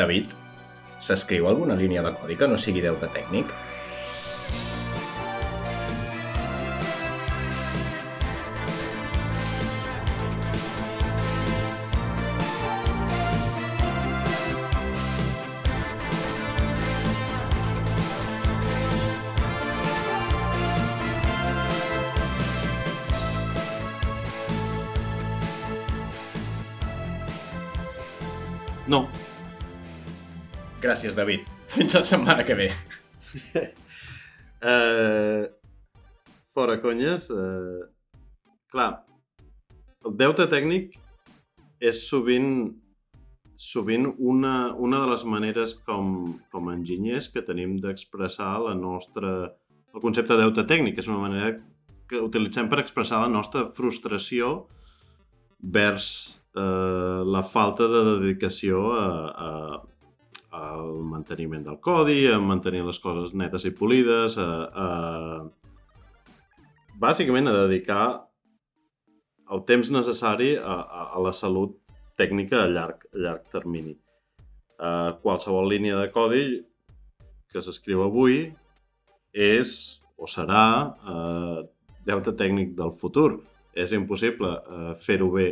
David, s'escriu alguna línia de codi que no sigui deute tècnic? Gràcies, David. Fins la setmana que ve. Uh, fora conyes, uh, clar, el deute tècnic és sovint sovint una, una de les maneres com, com a enginyers que tenim d'expressar la nostra... El concepte de deute tècnic és una manera que utilitzem per expressar la nostra frustració vers eh, la falta de dedicació a, a, al manteniment del codi, a mantenir les coses netes i polides, a, a... bàsicament a dedicar el temps necessari a, a, a la salut tècnica a llarg, a llarg termini. Uh, qualsevol línia de codi que s'escriu avui és o serà uh, deute tècnic del futur. És impossible uh, fer-ho bé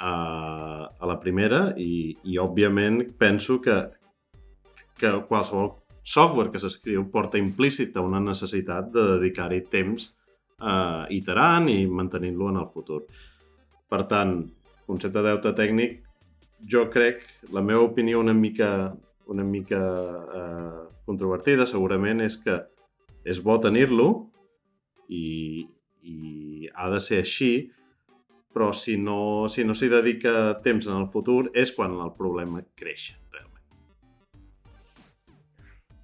uh, a la primera i, i òbviament penso que, que qualsevol software que s'escriu porta implícita una necessitat de dedicar-hi temps uh, iterant i mantenint-lo en el futur. Per tant, concepte de deute tècnic, jo crec, la meva opinió una mica, una mica eh, controvertida segurament és que és bo tenir-lo i, i ha de ser així, però si no s'hi no dedica temps en el futur és quan el problema creix.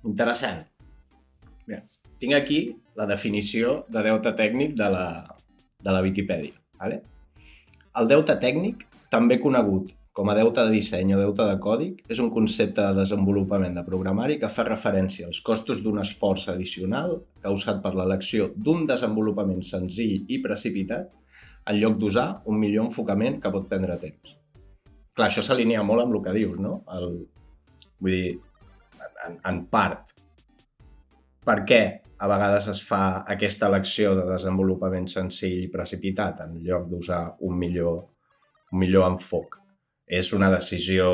Interessant. Bé, tinc aquí la definició de deute tècnic de la, de la Viquipèdia. Vale? El deute tècnic, també conegut com a deute de disseny o deute de còdic, és un concepte de desenvolupament de programari que fa referència als costos d'un esforç addicional causat per l'elecció d'un desenvolupament senzill i precipitat en lloc d'usar un millor enfocament que pot prendre temps. Clar, això s'alinea molt amb el que dius, no? El, vull dir, en, en part, per què a vegades es fa aquesta elecció de desenvolupament senzill i precipitat en lloc d'usar un millor, un millor enfoc? És una decisió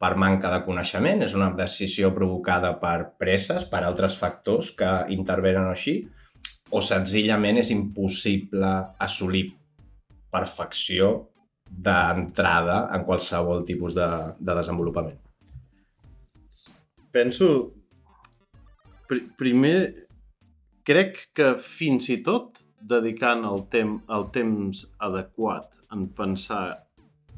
per manca de coneixement? És una decisió provocada per presses, per altres factors que intervenen així? O senzillament és impossible assolir perfecció d'entrada en qualsevol tipus de, de desenvolupament? Penso... Pr primer, crec que fins i tot dedicant el, tem el temps adequat en pensar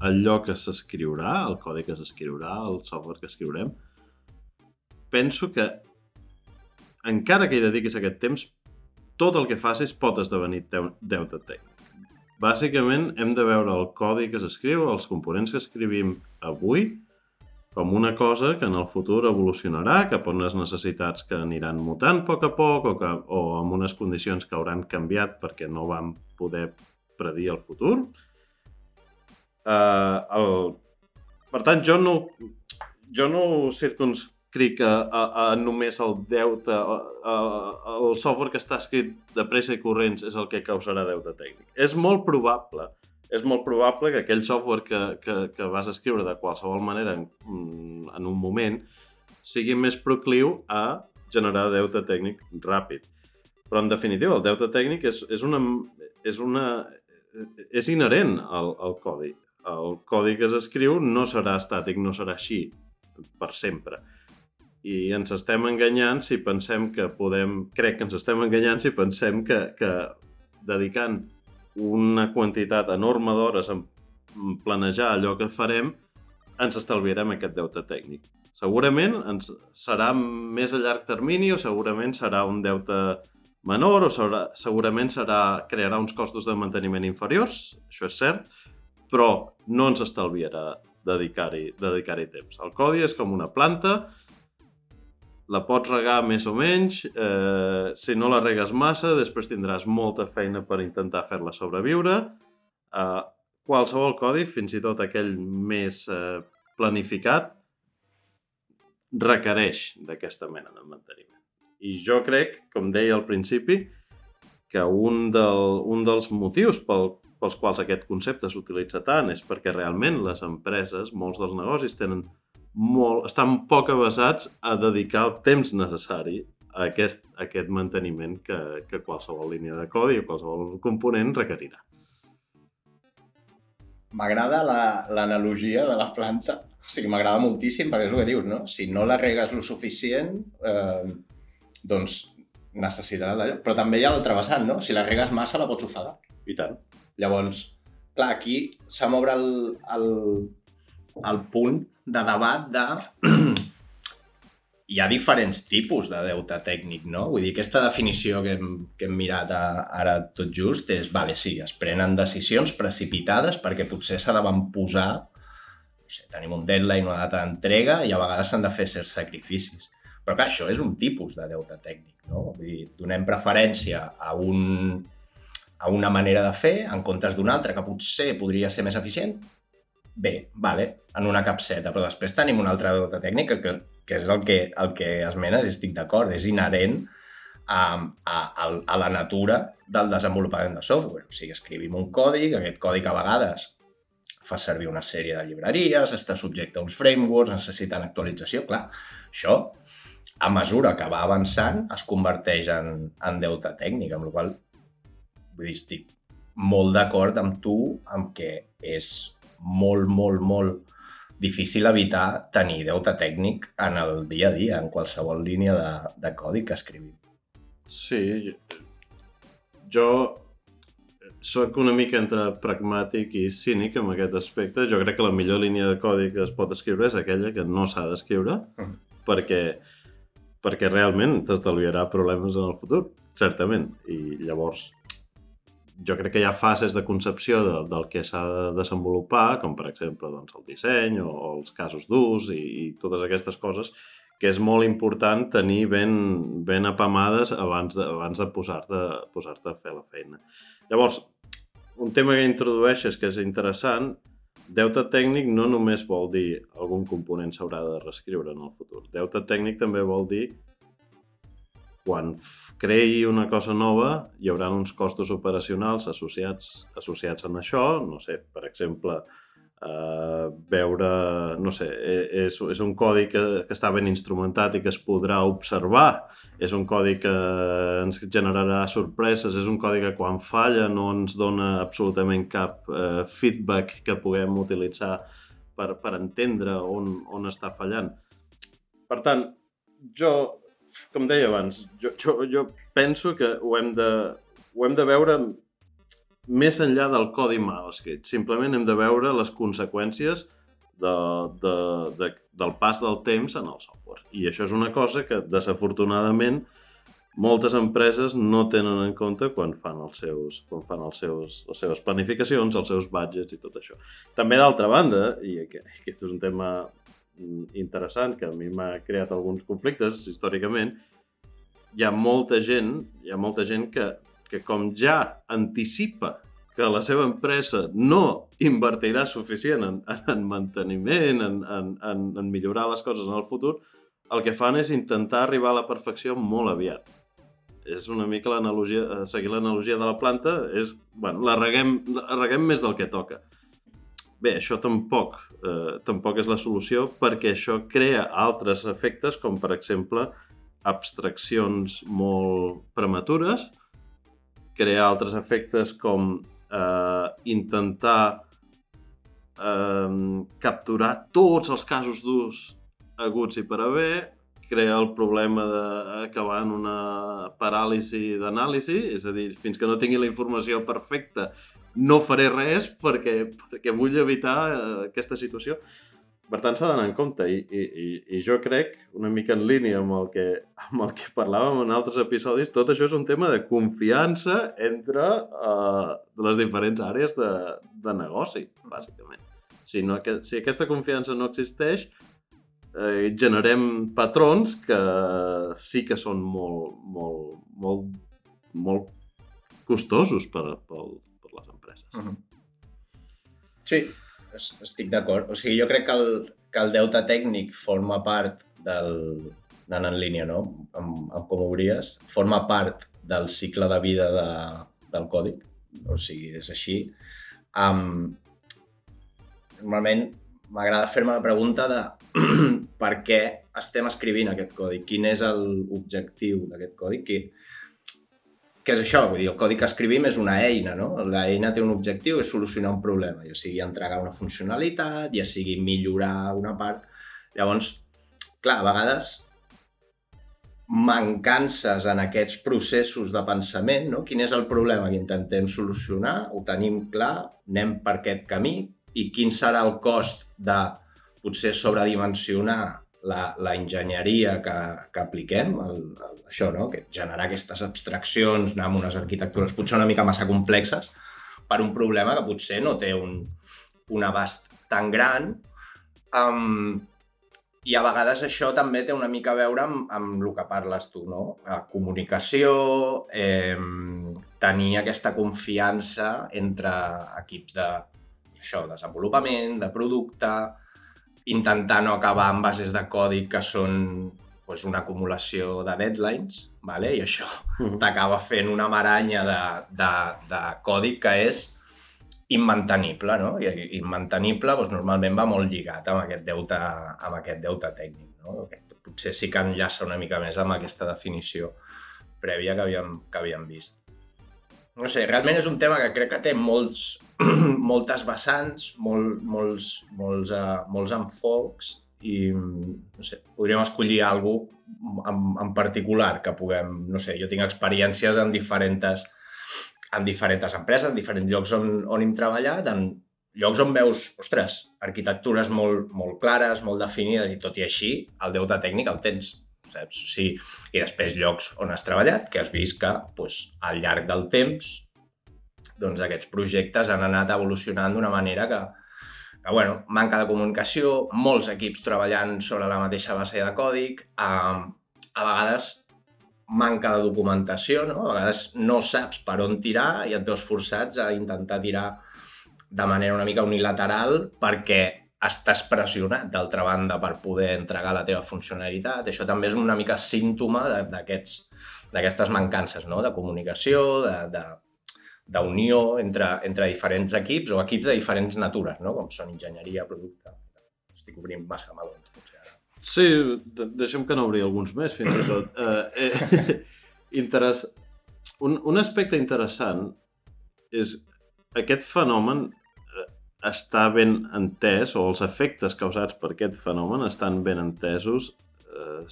allò que s'escriurà, el codi que s'escriurà, el software que escriurem, penso que encara que hi dediquis aquest temps, tot el que facis pot esdevenir deute tècnic. Bàsicament, hem de veure el codi que s'escriu, els components que escrivim avui, com una cosa que en el futur evolucionarà cap a unes necessitats que aniran mutant a poc a poc o, que, o amb unes condicions que hauran canviat perquè no vam poder predir el futur. Uh, el... Per tant, jo no, jo no circunscric a, a, a només el deute, a, a, el software que està escrit de pressa i corrents és el que causarà deute tècnic. És molt probable és molt probable que aquell software que, que, que vas escriure de qualsevol manera en, en un moment sigui més procliu a generar deute tècnic ràpid. Però, en definitiva, el deute tècnic és, és, una, és, una, és inherent al, al codi. El codi que s'escriu no serà estàtic, no serà així per sempre. I ens estem enganyant si pensem que podem... Crec que ens estem enganyant si pensem que, que dedicant una quantitat enorme d'hores en planejar allò que farem, ens estalviarem aquest deute tècnic. Segurament ens serà més a llarg termini o segurament serà un deute menor o serà, segurament serà, crearà uns costos de manteniment inferiors, això és cert, però no ens estalviarà dedicar-hi dedicar, -hi, temps. El codi és com una planta la pots regar més o menys, eh, si no la regues massa, després tindràs molta feina per intentar fer-la sobreviure. Eh, qualsevol codi, fins i tot aquell més eh, planificat, requereix d'aquesta mena de manteniment. I jo crec, com deia al principi, que un, del, un dels motius pel, pels quals aquest concepte s'utilitza tant és perquè realment les empreses, molts dels negocis tenen molt, estan poc avasats a dedicar el temps necessari a aquest, a aquest manteniment que, que qualsevol línia de codi o qualsevol component requerirà. M'agrada l'analogia la, de la planta. O sigui, m'agrada moltíssim perquè és el que dius, no? Si no la regues lo suficient, eh, doncs necessitarà d'allò. Però també hi ha l'altre vessant, no? Si la regues massa, la pots ofegar. I tant. Llavors, clar, aquí s'ha m'obre el, el, el punt de debat de... hi ha diferents tipus de deute tècnic, no? Vull dir, aquesta definició que hem, que hem mirat a, ara tot just és, vale, sí, es prenen decisions precipitades perquè potser s'ha d'avantposar, no sé, tenim un deadline, una data d'entrega i a vegades s'han de fer certs sacrificis. Però clar, això és un tipus de deute tècnic, no? Vull dir, donem preferència a un, a una manera de fer en comptes d'una altra que potser podria ser més eficient, bé, vale, en una capseta, però després tenim una altra deute tècnica que, que és el que, el que esmenes i estic d'acord, és inherent a, a, a la natura del desenvolupament de software. O sigui, escrivim un codi, que aquest codi que a vegades fa servir una sèrie de llibreries, està subjecte a uns frameworks, necessiten actualització, clar, això a mesura que va avançant es converteix en, en deute tècnic, amb la qual vull dir, estic molt d'acord amb tu amb que és molt, molt, molt difícil evitar tenir deute tècnic en el dia a dia, en qualsevol línia de, de codi que escrivim. Sí, jo sóc una mica entre pragmàtic i cínic en aquest aspecte. Jo crec que la millor línia de codi que es pot escriure és aquella que no s'ha d'escriure, mm. perquè, perquè realment t'estalviarà problemes en el futur, certament. I llavors jo crec que hi ha fases de concepció de, del que s'ha de desenvolupar, com per exemple doncs, el disseny o, o els casos d'ús i, i totes aquestes coses, que és molt important tenir ben, ben apamades abans de, abans de posar-te posar, -te, a fer la feina. Llavors, un tema que introdueixes que és interessant, deute tècnic no només vol dir algun component s'haurà de reescriure en el futur. Deute tècnic també vol dir quan creï una cosa nova hi haurà uns costos operacionals associats, associats en això, no sé, per exemple, eh, veure, no sé, e, és, és un codi que, que està ben instrumentat i que es podrà observar, és un codi que ens generarà sorpreses, és un codi que quan falla no ens dona absolutament cap eh, feedback que puguem utilitzar per, per entendre on, on està fallant. Per tant, jo com deia abans, jo, jo, jo penso que ho hem, de, ho hem de veure més enllà del codi mal escrit. Simplement hem de veure les conseqüències de, de, de, del pas del temps en el software. I això és una cosa que, desafortunadament, moltes empreses no tenen en compte quan fan, els seus, quan fan els seus, les seves planificacions, els seus budgets i tot això. També, d'altra banda, i aquest és un tema interessant que a mi m'ha creat alguns conflictes històricament, hi ha molta gent, hi ha molta gent que, que com ja anticipa que la seva empresa no invertirà suficient en, en manteniment, en, en, en, en millorar les coses en el futur, el que fan és intentar arribar a la perfecció molt aviat. És una mica l'analogia, eh, seguir l'analogia de la planta, és, bueno, la reguem, la reguem més del que toca. Bé, això tampoc, eh, tampoc és la solució perquè això crea altres efectes com per exemple abstraccions molt prematures, crea altres efectes com eh, intentar eh, capturar tots els casos d'ús aguts i per haver, crea el problema d'acabar en una paràlisi d'anàlisi, és a dir, fins que no tingui la informació perfecta no faré res perquè, perquè vull evitar eh, aquesta situació. Per tant, s'ha d'anar en compte i, i, i jo crec, una mica en línia amb el, que, amb el que parlàvem en altres episodis, tot això és un tema de confiança entre uh, les diferents àrees de, de negoci, bàsicament. Si, no, que, si aquesta confiança no existeix, eh, generem patrons que sí que són molt, molt, molt, molt costosos per, pel, Uh -huh. Sí, estic d'acord. O sigui, jo crec que el, que el deute tècnic forma part del, anant en línia, no? Amb, amb com obries, forma part del cicle de vida de, del còdic, o sigui, és així. Um, normalment m'agrada fer-me la pregunta de per què estem escrivint aquest codi, quin és l'objectiu d'aquest codi, que, és això? Vull dir, el codi que escrivim és una eina, no? L'eina té un objectiu, és solucionar un problema, ja sigui entregar una funcionalitat, ja sigui millorar una part. Llavors, clar, a vegades mancances en aquests processos de pensament, no? quin és el problema que intentem solucionar, ho tenim clar, anem per aquest camí i quin serà el cost de potser sobredimensionar la, la enginyeria que, que apliquem, el, el, això, no? que generar aquestes abstraccions, anar amb unes arquitectures potser una mica massa complexes per un problema que potser no té un, un abast tan gran um, i a vegades això també té una mica a veure amb, amb el que parles tu, no? La comunicació, eh, tenir aquesta confiança entre equips de això, desenvolupament, de producte, intentar no acabar amb bases de codi que són pues, una acumulació de deadlines, vale? i això mm. t'acaba fent una maranya de, de, de codi que és immantenible, no? I immantenible doncs, normalment va molt lligat amb aquest deute, amb aquest deute tècnic. No? Aquest, potser sí que enllaça una mica més amb aquesta definició prèvia que havíem, que havíem vist. No sé, realment és un tema que crec que té molts, moltes vessants, molt, molts, molts, uh, molts enfocs i no sé, podríem escollir alguna en, en particular que puguem, no sé, jo tinc experiències en diferents en diferents empreses, en diferents llocs on, on hem treballat, en llocs on veus, ostres, arquitectures molt, molt clares, molt definides i tot i així, el deute tècnic el tens. Saps? Sí. I després llocs on has treballat, que has vist que pues, al llarg del temps doncs, aquests projectes han anat evolucionant d'una manera que, que bueno, manca de comunicació, molts equips treballant sobre la mateixa base de còdic, eh, a vegades manca de documentació, no? A vegades no saps per on tirar i et veus forçats a intentar tirar de manera una mica unilateral perquè estàs pressionat, d'altra banda, per poder entregar la teva funcionalitat. Això també és una mica símptoma d'aquestes mancances no? de comunicació, de, de, d'unió entre, entre diferents equips o equips de diferents natures, no? com són enginyeria, producte... Estic obrint massa melons, potser. Sí, de deixem que n'obri alguns més, fins i tot. Uh, eh, interess... un, un aspecte interessant és aquest fenomen eh, està ben entès, o els efectes causats per aquest fenomen estan ben entesos, eh,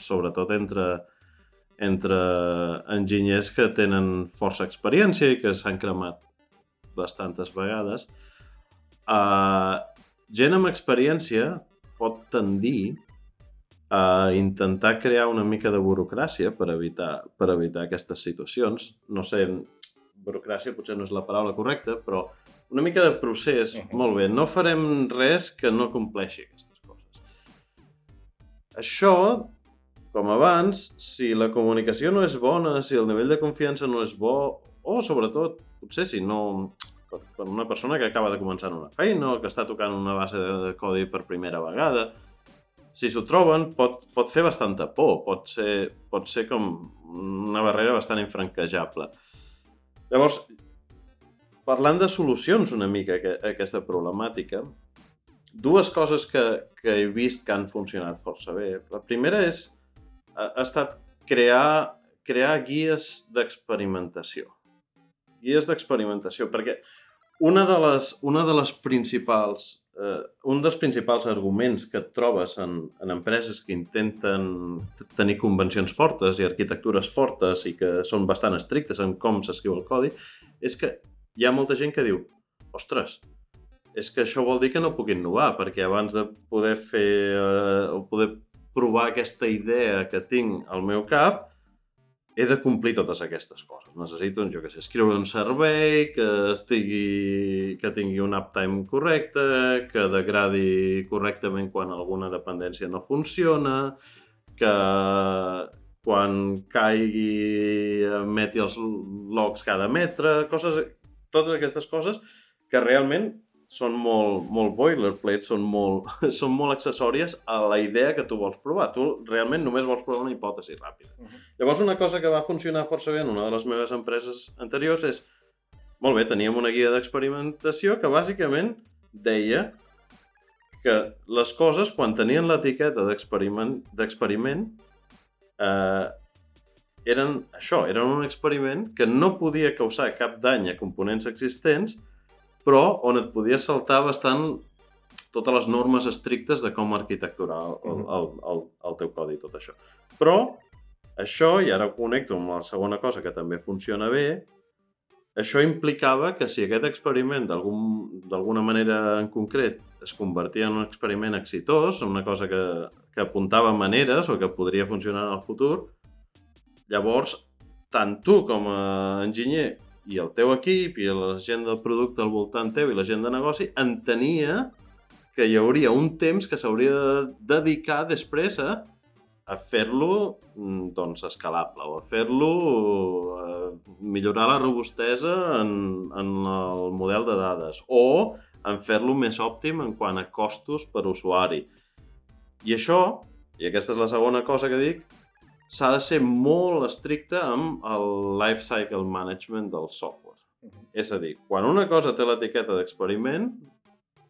sobretot entre, entre enginyers que tenen força experiència i que s'han cremat bastantes vegades. Uh, gent amb experiència pot tendir a intentar crear una mica de burocràcia per evitar, per evitar aquestes situacions. No sé, burocràcia potser no és la paraula correcta, però una mica de procés, uh -huh. molt bé, no farem res que no compleixi aquestes coses. Això, com abans, si la comunicació no és bona, si el nivell de confiança no és bo, o sobretot, potser si no... Per una persona que acaba de començar una feina o que està tocant una base de codi per primera vegada, si s'ho troben, pot, pot fer bastanta por, pot ser, pot ser com una barrera bastant infranquejable. Llavors, parlant de solucions una mica a, aquesta problemàtica, dues coses que, que he vist que han funcionat força bé. La primera és, ha, estat crear, crear guies d'experimentació. Guies d'experimentació, perquè una de les, una de les principals eh, un dels principals arguments que et trobes en, en empreses que intenten tenir convencions fortes i arquitectures fortes i que són bastant estrictes en com s'escriu el codi és que hi ha molta gent que diu ostres, és que això vol dir que no puc innovar, perquè abans de poder fer eh, o poder provar aquesta idea que tinc al meu cap, he de complir totes aquestes coses. Necessito, jo què sé, escriure un servei que estigui, que tingui un uptime correcte, que degradi correctament quan alguna dependència no funciona, que quan caigui emeti els logs cada metre, coses, totes aquestes coses que realment són molt, molt boilerplate, són molt, són molt accessòries a la idea que tu vols provar. Tu realment només vols provar una hipòtesi ràpida. Uh -huh. Llavors, una cosa que va funcionar força bé en una de les meves empreses anteriors és, molt bé, teníem una guia d'experimentació que bàsicament deia que les coses, quan tenien l'etiqueta d'experiment, eh, eren això, eren un experiment que no podia causar cap dany a components existents, però on et podies saltar bastant totes les normes estrictes de com arquitecturar el, el, el, el teu codi i tot això. Però això, i ara ho connecto amb la segona cosa que també funciona bé, això implicava que si aquest experiment d'alguna algun, manera en concret es convertia en un experiment exitós, una cosa que, que apuntava maneres o que podria funcionar en el futur, llavors tant tu com a enginyer i el teu equip i la gent del producte al voltant teu i la gent de negoci entenia que hi hauria un temps que s'hauria de dedicar després a, a fer-lo mm, doncs, escalable o a fer-lo eh, millorar la robustesa en, en el model de dades o en fer-lo més òptim en quant a costos per usuari. I això, i aquesta és la segona cosa que dic, s'ha de ser molt estricte amb el life cycle management del software. Uh -huh. És a dir, quan una cosa té l'etiqueta d'experiment,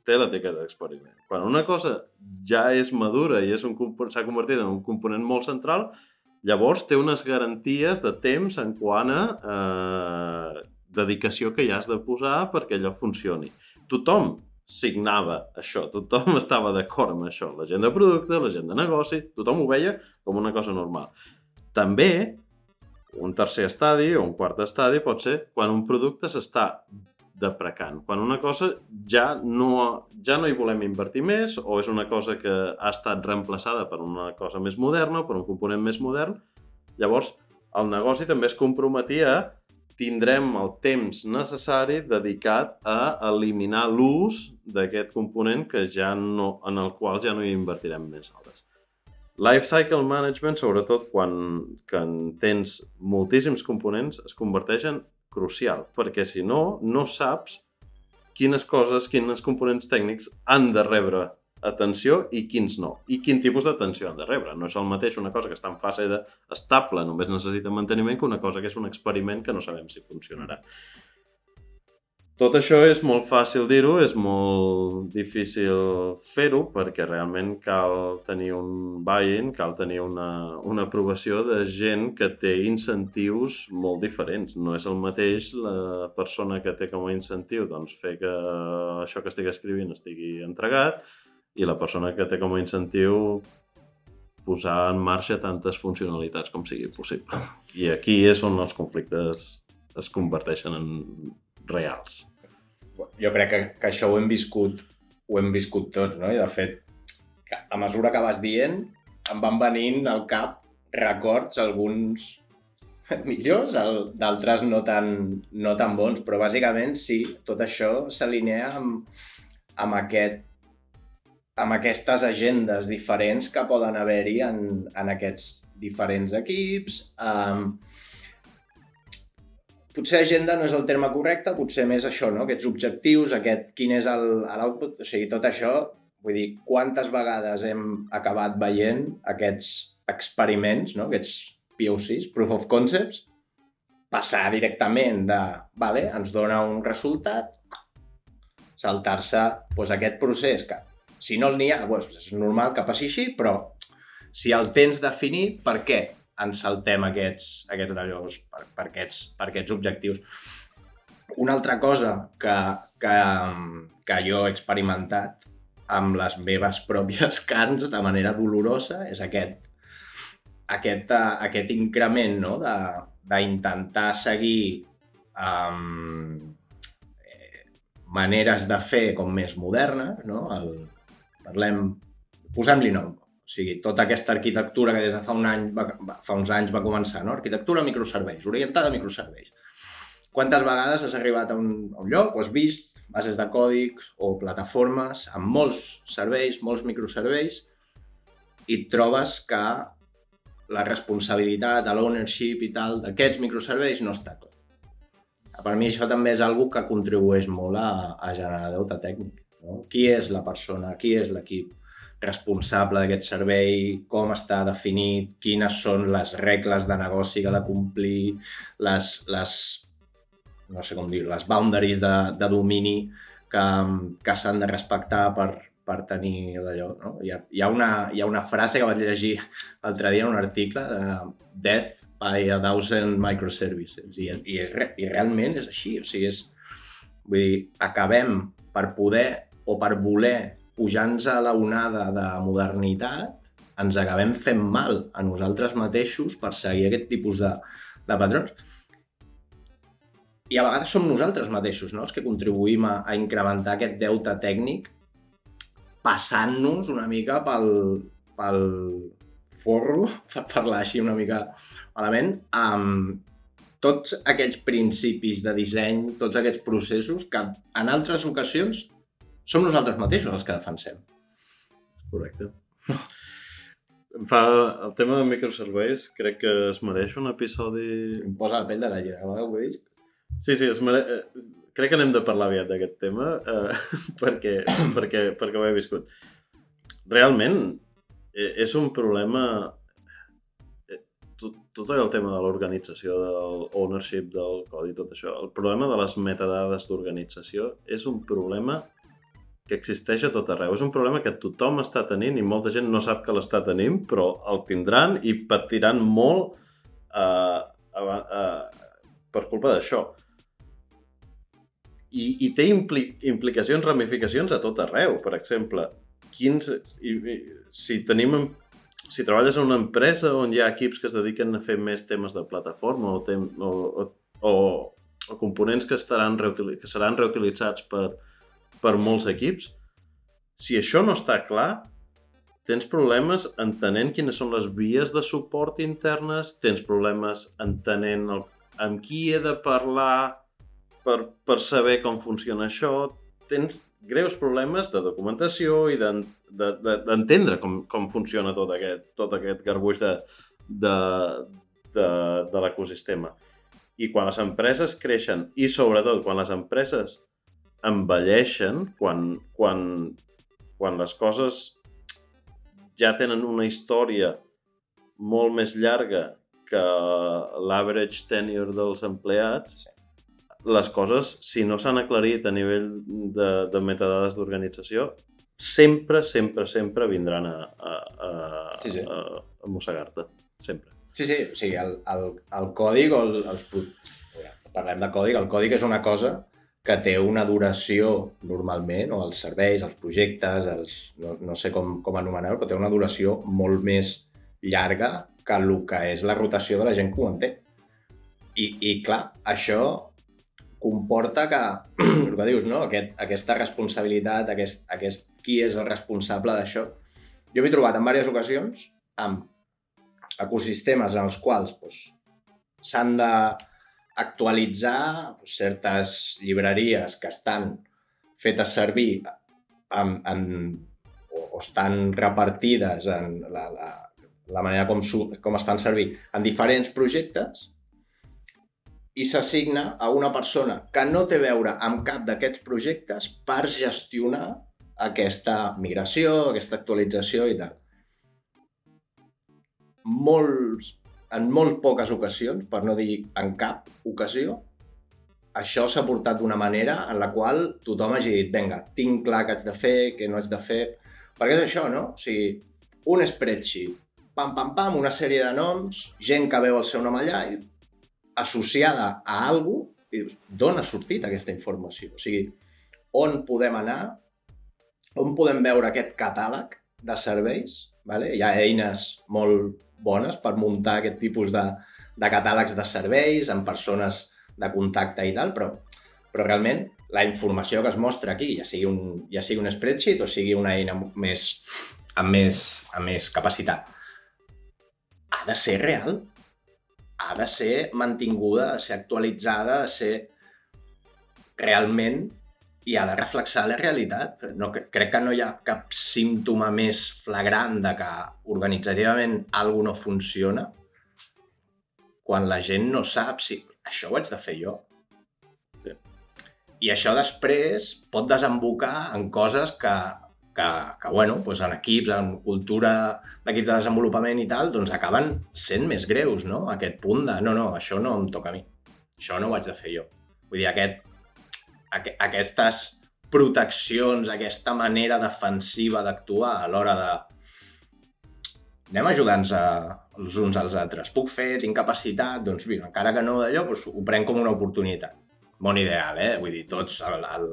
té l'etiqueta d'experiment. Quan una cosa ja és madura i és un s'ha convertit en un component molt central, llavors té unes garanties de temps en quant a eh, dedicació que hi has de posar perquè allò funcioni. Tothom signava això, tothom estava d'acord amb això, la gent de producte, la gent de negoci, tothom ho veia com una cosa normal. També, un tercer estadi o un quart estadi pot ser quan un producte s'està deprecant, quan una cosa ja no, ja no hi volem invertir més o és una cosa que ha estat reemplaçada per una cosa més moderna, per un component més modern, llavors el negoci també es comprometia a tindrem el temps necessari dedicat a eliminar l'ús d'aquest component que ja no, en el qual ja no hi invertirem més hores. Life Cycle Management, sobretot quan que en tens moltíssims components, es converteix en crucial, perquè si no, no saps quines coses, quins components tècnics han de rebre atenció i quins no. I quin tipus d'atenció han de rebre. No és el mateix una cosa que està en fase de estable, només necessita manteniment, que una cosa que és un experiment que no sabem si funcionarà. Tot això és molt fàcil dir-ho, és molt difícil fer-ho perquè realment cal tenir un buy-in, cal tenir una, una aprovació de gent que té incentius molt diferents. No és el mateix la persona que té com a incentiu doncs, fer que això que estic escrivint estigui entregat i la persona que té com a incentiu posar en marxa tantes funcionalitats com sigui possible. I aquí és on els conflictes es converteixen en reals. Jo crec que, que això ho hem viscut ho hem viscut tots, no? I de fet, a mesura que vas dient, em van venint al cap records, alguns millors, d'altres no, tan, no tan bons, però bàsicament sí, tot això s'alinea amb, amb aquest amb aquestes agendes diferents que poden haver-hi en, en aquests diferents equips. Um, potser agenda no és el terme correcte, potser més això, no? aquests objectius, aquest quin és l'output, o sigui, tot això, vull dir, quantes vegades hem acabat veient aquests experiments, no? aquests POCs, Proof of Concepts, passar directament de, vale, ens dona un resultat, saltar-se doncs, aquest procés que si no n'hi ha, doncs és normal que passi així, però si el tens definit, per què ens saltem aquests, aquests d'allòs, per, per, aquests, per aquests objectius? Una altra cosa que, que, que jo he experimentat amb les meves pròpies carns de manera dolorosa és aquest, aquest, uh, aquest increment no? d'intentar seguir um, maneres de fer com més modernes, no? el, Parlem, posem-li nom. O sigui, tota aquesta arquitectura que des de fa un any, va, fa uns anys va començar, no? Arquitectura microserveis, orientada a microserveis. Quantes vegades has arribat a un, a un lloc o has vist bases de còdics o plataformes amb molts serveis, molts microserveis, i trobes que la responsabilitat, l'ownership i tal d'aquests microserveis no està tot. per mi això també és algo que contribueix molt a, a generar deute tècnic. No? Qui és la persona, qui és l'equip responsable d'aquest servei, com està definit, quines són les regles de negoci que ha de complir, les, les no sé com dir, les boundaries de, de domini que, que s'han de respectar per, per tenir d'allò. No? Hi, ha, hi, ha una, hi ha una frase que vaig llegir l'altre dia en un article de Death by a Thousand Microservices i, i, i realment és així. O sigui, és, vull dir, acabem per poder o per voler pujar-nos a la onada de modernitat, ens acabem fent mal a nosaltres mateixos per seguir aquest tipus de, de patrons. I a vegades som nosaltres mateixos no? els que contribuïm a, a incrementar aquest deute tècnic passant-nos una mica pel, pel forro, per parlar així una mica malament, amb tots aquells principis de disseny, tots aquests processos que en altres ocasions som nosaltres mateixos els que defensem. Correcte. Em fa... El tema de microserveis crec que es mereix un episodi... Em posa la pell de la llera, ho dic? Sí, sí, es mere... Eh, crec que n'hem de parlar aviat d'aquest tema eh, perquè, perquè, perquè ho he viscut. Realment, eh, és un problema... Eh, tot, tot el tema de l'organització, del ownership del codi, tot això, el problema de les metadades d'organització és un problema que existeix a tot arreu. És un problema que tothom està tenint i molta gent no sap que l'està tenint, però el tindran i patiran molt uh, uh, uh, per culpa d'això. I, I té impli implicacions, ramificacions a tot arreu. Per exemple, quins, i, i, si tenim si treballes en una empresa on hi ha equips que es dediquen a fer més temes de plataforma o, tem, o, o, o, o components que, estaran que seran reutilitzats per, per molts equips. Si això no està clar, tens problemes entenent quines són les vies de suport internes, tens problemes entenent el, amb qui he de parlar per, per saber com funciona això, tens greus problemes de documentació i d'entendre de, com, com funciona tot aquest, tot aquest garbuix de, de, de, de l'ecosistema. I quan les empreses creixen, i sobretot quan les empreses envelleixen quan, quan, quan les coses ja tenen una història molt més llarga que l'average tenure dels empleats, sí. les coses, si no s'han aclarit a nivell de, de metadades d'organització, sempre, sempre, sempre vindran a, a, a, sí, sí. a, a mossegar-te. Sempre. Sí, sí, o sigui, el, el, el còdig o el, els... Parlem de còdig, el còdig és una cosa que té una duració normalment, o els serveis, els projectes, els, no, no sé com, com anomenar-ho, però té una duració molt més llarga que el que és la rotació de la gent que ho entén. I, i clar, això comporta que, el que dius, no? Aquest, aquesta responsabilitat, aquest, aquest qui és el responsable d'això. Jo m'he trobat en diverses ocasions amb ecosistemes en els quals doncs, s'han de actualitzar certes llibreries que estan fetes servir en, en, o, estan repartides en la, la, la manera com, su, com es fan servir en diferents projectes i s'assigna a una persona que no té veure amb cap d'aquests projectes per gestionar aquesta migració, aquesta actualització i tal. Molts en molt poques ocasions, per no dir en cap ocasió, això s'ha portat d'una manera en la qual tothom hagi dit vinga, tinc clar què haig de fer, què no haig de fer... Perquè és això, no? O sigui, un spreadsheet, pam, pam, pam, una sèrie de noms, gent que veu el seu nom allà, i associada a algú, i dius, d'on ha sortit aquesta informació? O sigui, on podem anar, on podem veure aquest catàleg de serveis, vale? hi ha eines molt bones per muntar aquest tipus de, de catàlegs de serveis amb persones de contacte i tal, però, però realment la informació que es mostra aquí, ja sigui un, ja sigui un spreadsheet o sigui una eina més, amb, més, amb més capacitat, ha de ser real, ha de ser mantinguda, ha de ser actualitzada, ha de ser realment i ha de reflexar la realitat. No, crec que no hi ha cap símptoma més flagrant de que organitzativament alguna no funciona quan la gent no sap si això ho haig de fer jo. I això després pot desembocar en coses que, que, que bueno, doncs en equips, en cultura d'equip de desenvolupament i tal, doncs acaben sent més greus, no? Aquest punt de, no, no, això no em toca a mi. Això no ho haig de fer jo. Vull dir, aquest, aqu aquestes proteccions, aquesta manera defensiva d'actuar a l'hora de anem ajudant-nos els uns als altres. Puc fer, tinc capacitat, doncs mira, encara que no d'allò, doncs ho prenc com una oportunitat. Bon ideal, eh? Vull dir, tots el, el,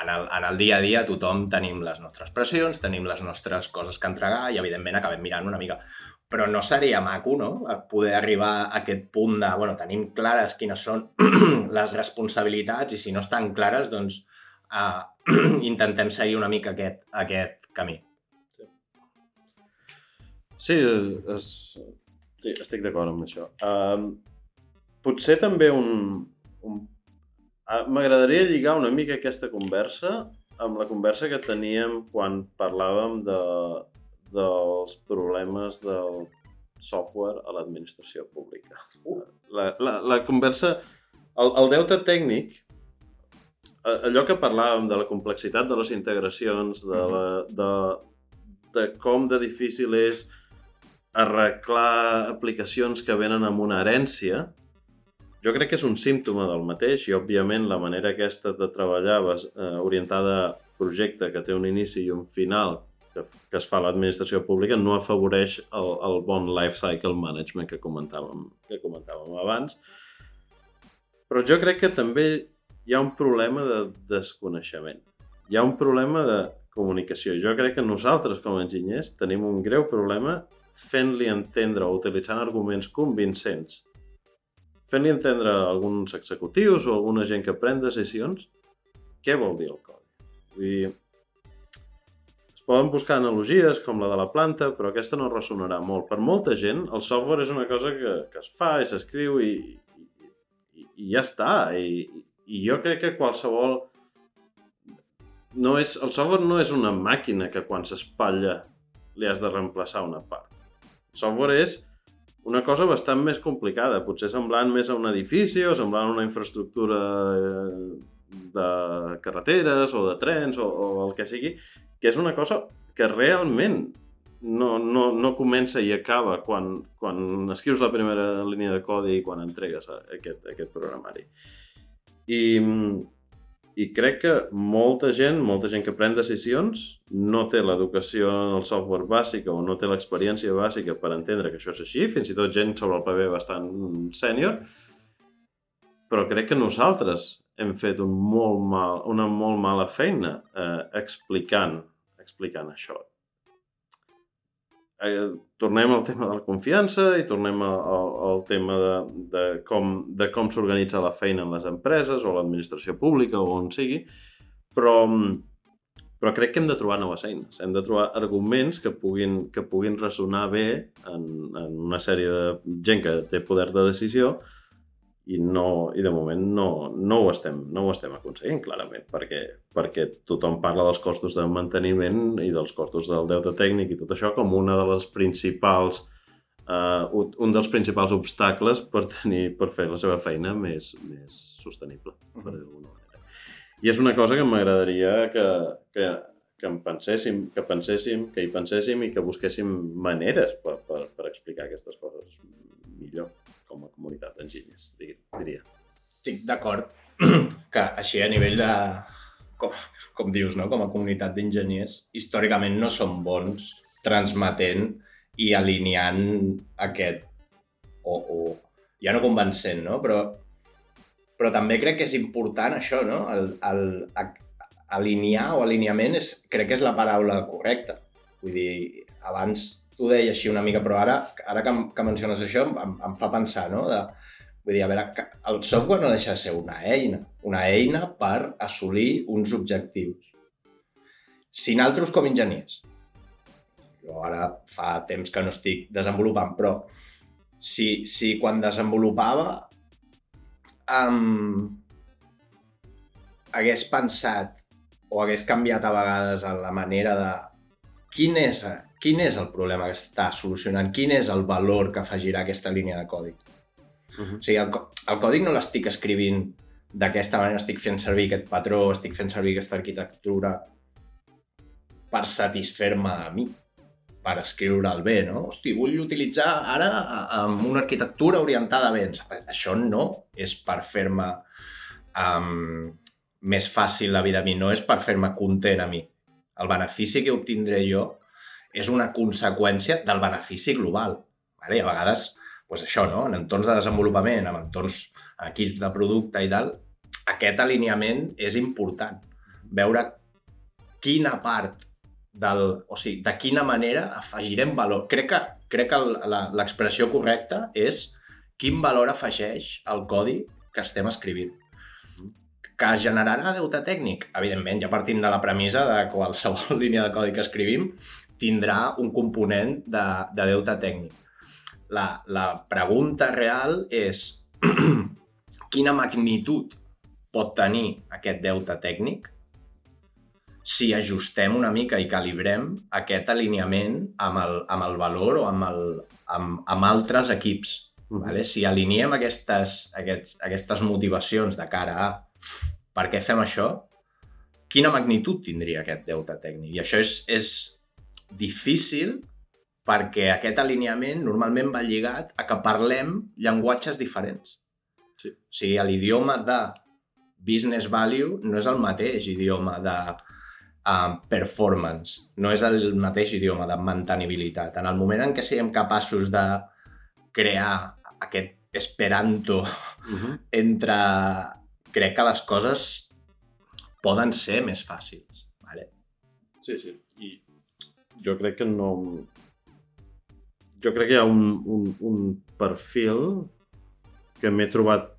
en, el, en el dia a dia tothom tenim les nostres pressions, tenim les nostres coses que entregar i evidentment acabem mirant una mica. Però no seria maco, no?, poder arribar a aquest punt de, bueno, tenim clares quines són les responsabilitats i si no estan clares, doncs uh, intentem seguir una mica aquest, aquest camí. Sí, és, sí estic d'acord amb això. Um, potser també un... un M'agradaria lligar una mica aquesta conversa amb la conversa que teníem quan parlàvem de, dels problemes del software a l'administració pública. Uh. La, la, la conversa... El, el deute tècnic, allò que parlàvem de la complexitat de les integracions, de, la, de, de com de difícil és arreglar aplicacions que venen amb una herència, jo crec que és un símptoma del mateix i, òbviament, la manera aquesta de treballar eh, orientada a projecte que té un inici i un final que, que es fa a l'administració pública no afavoreix el, el bon life cycle management que comentàvem, que comentàvem abans. Però jo crec que també hi ha un problema de desconeixement. Hi ha un problema de comunicació. Jo crec que nosaltres, com a enginyers, tenim un greu problema fent-li entendre o utilitzant arguments convincents, fent-li entendre a alguns executius o alguna gent que pren decisions què vol dir el codi. Vull dir, es poden buscar analogies com la de la planta, però aquesta no ressonarà molt. Per molta gent, el software és una cosa que, que es fa i s'escriu i, i, i ja està. I, I jo crec que qualsevol... No és, el software no és una màquina que quan s'espatlla li has de reemplaçar una part software és una cosa bastant més complicada, potser semblant més a un edifici o semblant a una infraestructura eh, de carreteres o de trens o, o el que sigui, que és una cosa que realment no, no, no comença i acaba quan, quan escrius la primera línia de codi i quan entregues aquest, aquest programari. I, i crec que molta gent, molta gent que pren decisions, no té l'educació en el software bàsica o no té l'experiència bàsica per entendre que això és així, fins i tot gent sobre el paper bastant sènior, però crec que nosaltres hem fet un molt mal, una molt mala feina eh, explicant, explicant això eh, tornem al tema de la confiança i tornem al, al tema de, de com, de com s'organitza la feina en les empreses o l'administració pública o on sigui, però, però crec que hem de trobar noves eines. Hem de trobar arguments que puguin, que puguin ressonar bé en, en una sèrie de gent que té poder de decisió i, no, i de moment no, no, ho estem, no ho estem aconseguint, clarament, perquè, perquè tothom parla dels costos de manteniment i dels costos del deute tècnic i tot això com una de les principals uh, un dels principals obstacles per, tenir, per fer la seva feina més, més sostenible, per dir d'alguna manera. I és una cosa que m'agradaria que, que, que en penséssim, que penséssim, que hi penséssim i que busquéssim maneres per, per, per explicar aquestes coses millor com a comunitat d'enginyers, diria. Estic d'acord que així a nivell de, com, com dius, no? com a comunitat d'enginyers, històricament no som bons transmetent i alineant aquest, o, o ja no convencent, no? però, però també crec que és important això, no? El, el, alinear o alineament és, crec que és la paraula correcta. Vull dir, abans tu deia així una mica, però ara, ara que, que menciones això em, em fa pensar, no? De, vull dir, a veure, el software no deixa de ser una eina, una eina per assolir uns objectius. Si nosaltres com enginyers, jo ara fa temps que no estic desenvolupant, però si, si quan desenvolupava um, hagués pensat o hagués canviat a vegades en la manera de quin és quin és el problema que està solucionant? Quin és el valor que afegirà aquesta línia de còdic? Uh -huh. O sigui, el, el còdic no l'estic escrivint d'aquesta manera estic fent servir aquest patró, estic fent servir aquesta arquitectura per satisfer-me a mi, per escriure'l bé, no? Hosti, vull utilitzar ara amb una arquitectura orientada a béns. Això no és per fer-me um, més fàcil la vida a mi, no és per fer-me content a mi. El benefici que obtindré jo és una conseqüència del benefici global. Vale? I a vegades, doncs això, no? en entorns de desenvolupament, en entorns en equips de producte i tal, aquest alineament és important. Veure quina part del... O sigui, de quina manera afegirem valor. Crec que, crec que l'expressió correcta és quin valor afegeix el codi que estem escrivint. Que generarà deute tècnic? Evidentment, ja partim de la premissa de qualsevol línia de codi que escrivim tindrà un component de, de deute tècnic. La, la pregunta real és quina magnitud pot tenir aquest deute tècnic si ajustem una mica i calibrem aquest alineament amb el, amb el valor o amb, el, amb, amb altres equips. Mm -hmm. vale? Si aliniem aquestes, aquests, aquestes motivacions de cara a per què fem això, quina magnitud tindria aquest deute tècnic? I això és, és difícil perquè aquest alineament normalment va lligat a que parlem llenguatges diferents. Sí. O sigui, l'idioma de business value no és el mateix idioma de uh, performance, no és el mateix idioma de mantenibilitat. En el moment en què siguem capaços de crear aquest esperanto uh -huh. entre... Crec que les coses poden ser més fàcils. Vale? Sí, sí. Jo crec que no... Jo crec que hi ha un, un, un perfil que m'he trobat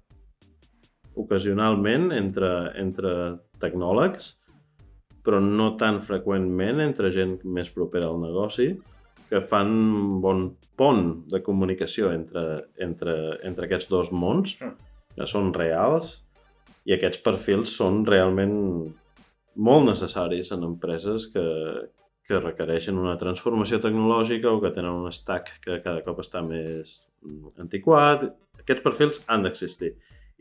ocasionalment entre, entre tecnòlegs, però no tan freqüentment entre gent més propera al negoci, que fan un bon pont de comunicació entre, entre, entre aquests dos mons, que són reals, i aquests perfils són realment molt necessaris en empreses que, que requereixen una transformació tecnològica o que tenen un stack que cada cop està més antiquat. Aquests perfils han d'existir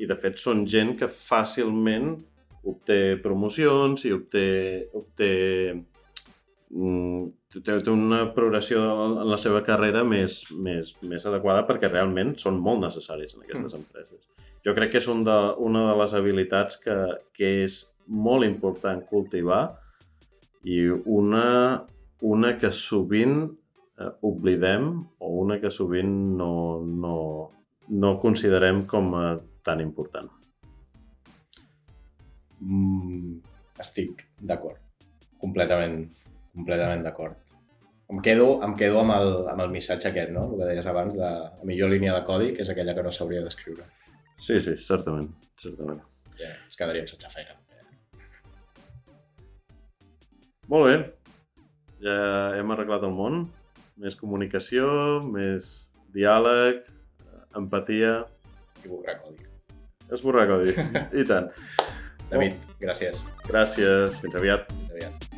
i de fet són gent que fàcilment obté promocions i obté, obté mm, té, té una progressió en la seva carrera més, més, més adequada perquè realment són molt necessaris en aquestes mm. empreses. Jo crec que és un de, una de les habilitats que, que és molt important cultivar i una, una que sovint eh, oblidem o una que sovint no, no, no considerem com a tan important. Mm, estic d'acord. Completament, completament d'acord. Em quedo, em quedo amb, el, amb el missatge aquest, no? El que deies abans, de la millor línia de codi, que és aquella que no s'hauria d'escriure. Sí, sí, certament, certament. Ja, ens quedaríem sense feina. Molt bé. Ja hem arreglat el món. Més comunicació, més diàleg, empatia... I borrar codi. Esborrar codi. I tant. David, gràcies. Gràcies. Fins aviat. Fins aviat.